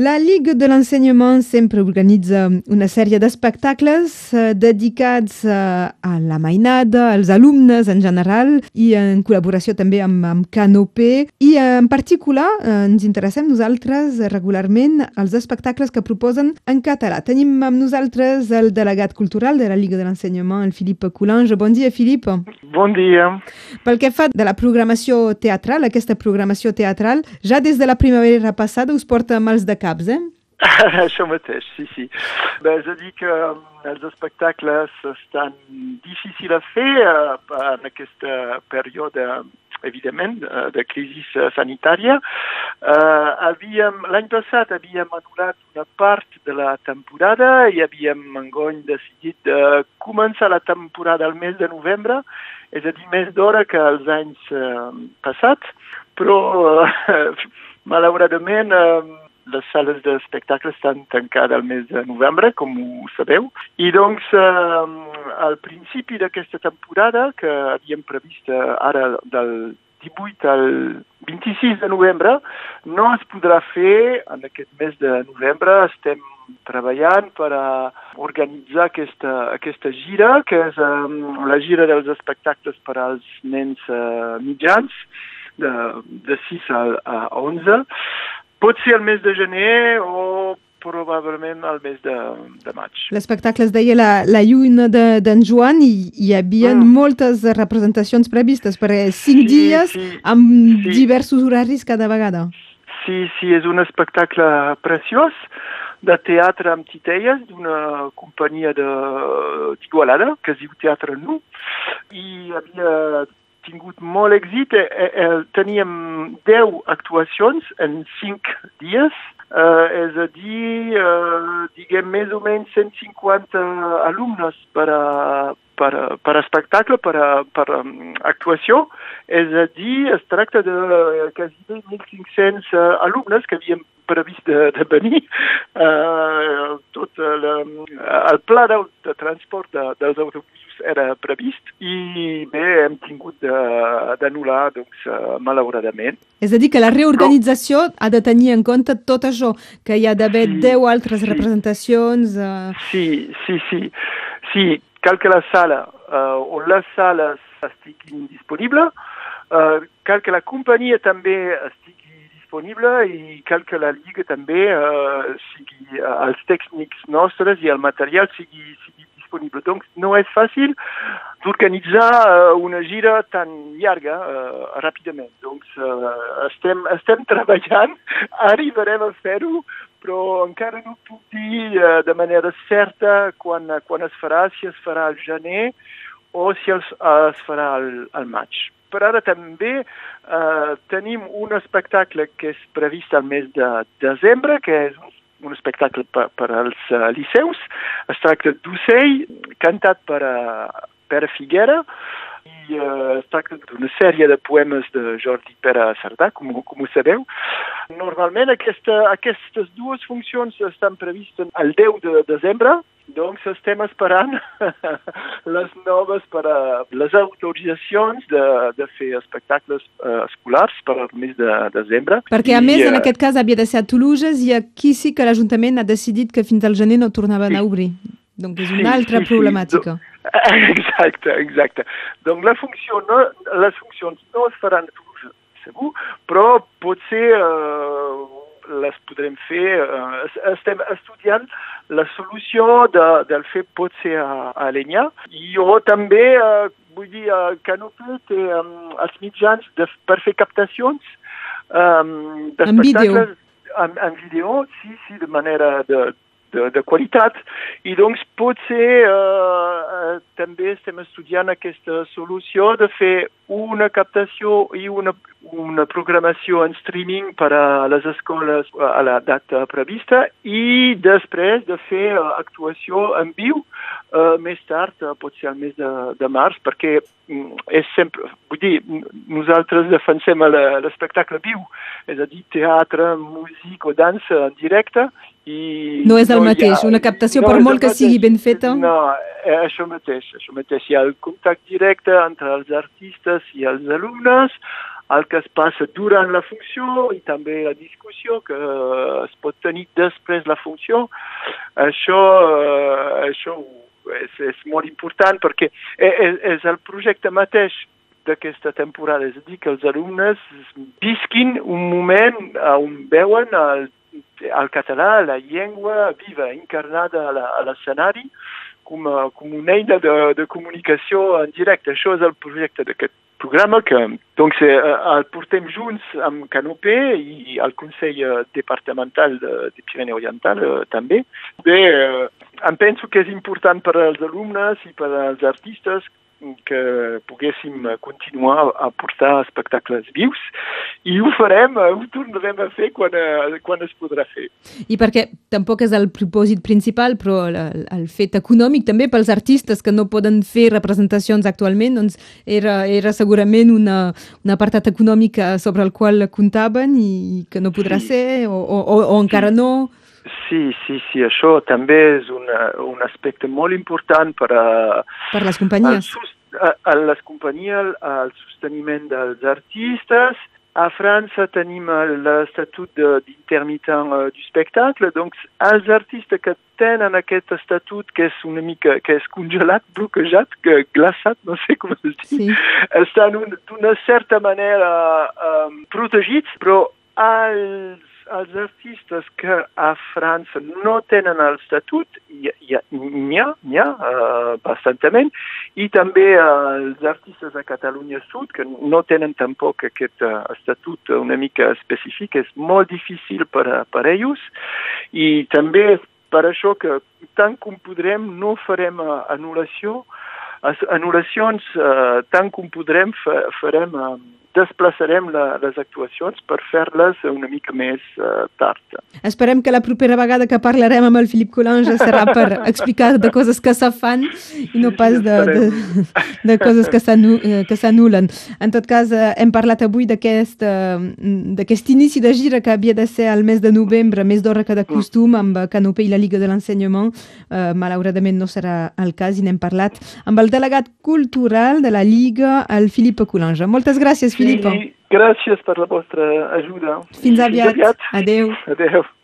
La Ligue de l'Ensenyament sempre organitza una sèrie d'espectacles eh, dedicats eh, a la mainada, als alumnes en general i en col·laboració també amb, amb Canopé i en particular eh, ens interessem nosaltres regularment als espectacles que proposen en català. Tenim amb nosaltres el delegat cultural de la Ligue de l'Ensenyament, el Philippe Coulange. Bon dia, Philippe. Bon dia. Pel que fa de la programació teatral, aquesta programació teatral, ja des de la primavera passada us porta mals de caps, eh? Això mateix, sí, sí. Bé, és a dir que um, els espectacles estan difícils a fer uh, en aquesta període evidentment, de crisi sanitària. Uh, havíem, l'any passat havíem anul·lat una part de la temporada i havíem engony decidit de començar la temporada al mes de novembre, és a dir, més d'hora que els anys uh, passats, però uh, malauradament uh, les sales d'espectacle estan tancades al mes de novembre, com ho sabeu, i doncs eh, al principi d'aquesta temporada, que havíem previst eh, ara del 18 al 26 de novembre, no es podrà fer en aquest mes de novembre. Estem treballant per a organitzar aquesta, aquesta gira, que és um, la gira dels espectacles per als nens uh, mitjans, de, de 6 a, a 11, Pot ser el mes de gener o probablement al mes de, de maig. L'espectacle es deia La, la lluna d'en de, Joan i hi havia mm. moltes representacions previstes per cinc sí, dies sí, amb sí. diversos horaris cada vegada. Sí, sí, és un espectacle preciós de teatre amb titelles d'una companyia d'Igualada que es diu Teatre Nu i hi havia tingut molt èxit. Eh, eh, teníem 10 actuacions en 5 dies, eh, és a dir, eh, diguem més o menys 150 alumnes per a, per, per espectacle, per, a, per um, actuació, és a dir, es tracta de quasi 1.500 alumnes que havíem previst de, de venir. Uh, tot el, el pla de, de transport de, dels autobusos era previst i bé, hem tingut d'anul·lar doncs, uh, malauradament. És a dir, que la reorganització Però... ha de tenir en compte tot això, que hi ha d'haver sí, 10 altres sí. representacions... Uh... Sí, sí, sí. Sí, cal que la sala, uh, on les sales estiguin disponibles, uh, cal que la companyia també estigui disponible i cal que la Lliga també uh, sigui, els tècnics nostres i el material sigui, sigui disponible. Donc no és fàcil d'organitzar uh, una gira tan llarga uh, ràpidament. Donc uh, estem, estem treballant, arribarem a fer-ho, però encara no puc dir uh, de manera certa quan, quan es farà, si es farà al gener o si es, uh, es farà al, al maig. Per ara també uh, tenim un espectacle que és previst al mes de desembre, que és un espectacle per, per als uh, liceus. Es tracta d'Ocell, cantat per uh, Pere Figuera, i uh, es tracta d'una sèrie de poemes de Jordi Pere Cerdà, com, com ho sabeu. Normalment aquesta, aquestes dues funcions estan previstes el 10 de desembre, doncs estem esperant les noves per a les autoritzacions de, de fer espectacles uh, escolars per al mes de desembre. Perquè a I, més, en uh, aquest cas, havia de ser a Toulouse i aquí sí que l'Ajuntament ha decidit que fins al gener no tornaven sí. a obrir. Donc és una sí, altra sí, problemàtica. Sí. Exacte, exacte. Donc la funció no, les funcions no es faran segur, però potser uh, les podrem fer. Uh, estem estudiant la solució de, del fer pot ser a, a Alenya. I jo també, uh, vull dir, uh, Canopé té um, els mitjans de, per fer captacions um, d'espectacles en, en vídeo, sí, sí, de manera de, de, de qualitat. I doncs potser uh, també estem estudiant aquesta solució de fer una captació i una, una programació en streaming per a les escoles a la data prevista i després de fer uh, actuació en viu uh, més tard, uh, potser al mes de, de març, perquè um, és sempre, vull dir, nosaltres defensem l'espectacle viu, és a dir, teatre, música o dansa en directe i... No és el no mateix, ha, una captació no per molt que sigui ben feta? No, això mateix, això mateix. Hi ha el contacte directe entre els artistes i els alumnes, el que es passa durant la funció i també la discussió que es pot tenir després la funció. Això, eh, això és, és molt important perquè és, és el projecte mateix d'aquesta temporada, és a dir, que els alumnes visquin un moment on veuen el, el català, la llengua viva, encarnada a l'escenari, com, com una eina de, de comunicació en directe. Això és el projecte d'aquest programa que doncs, eh, el portem junts amb Canopé i el Consell Departamental de, de Pirineu Oriental eh, també. Bé, eh, em penso que és important per als alumnes i per als artistes que poguéssim continuar a portar espectacles vius i ho farem, ho tornarem a fer quan, quan es podrà fer. I perquè tampoc és el propòsit principal, però el, el fet econòmic també pels artistes que no poden fer representacions actualment, doncs era, era segurament una, un apartat econòmic sobre el qual comptaven i que no podrà sí. ser o, o, o, o encara sí. no. Sí, sí, sí, això també és una, un aspecte molt important per a... Per les companyies. A, a les companyies, al sosteniment dels artistes. A França tenim l'estatut d'intermitent uh, du spectacle, doncs els artistes que tenen aquest estatut que és una mica, que és congelat, bloquejat, que glaçat, no sé com es diu, sí. estan d'una certa manera um, protegits, però els els artistes que a França no tenen el estatut, n'hi ha, n'hi ha, ha uh, bastantament, i també uh, els artistes de Catalunya Sud, que no tenen tampoc aquest uh, estatut una mica específic, és molt difícil per, per ells, i també per això que tant com podrem no farem uh, anul·lació, anul·lacions, uh, tant com podrem farem... Uh, desplaçarem la, les actuacions per fer-les una mica més uh, tard. Esperem que la propera vegada que parlarem amb el Filip Colange serà per explicar de coses que se fan i no pas de, de, de coses que s'anulen. En tot cas, eh, hem parlat avui d'aquest inici de gira que havia de ser al mes de novembre, més d'hora que de costum, amb Canopé i la Liga de l'Ensenyament. Uh, malauradament no serà el cas i n'hem parlat amb el delegat cultural de la Lliga, el Filip Colange. Moltes gràcies, Filippo. Gràcies per la vostra ajuda. Fins aviat. Fins aviat. Adeu. Adeu.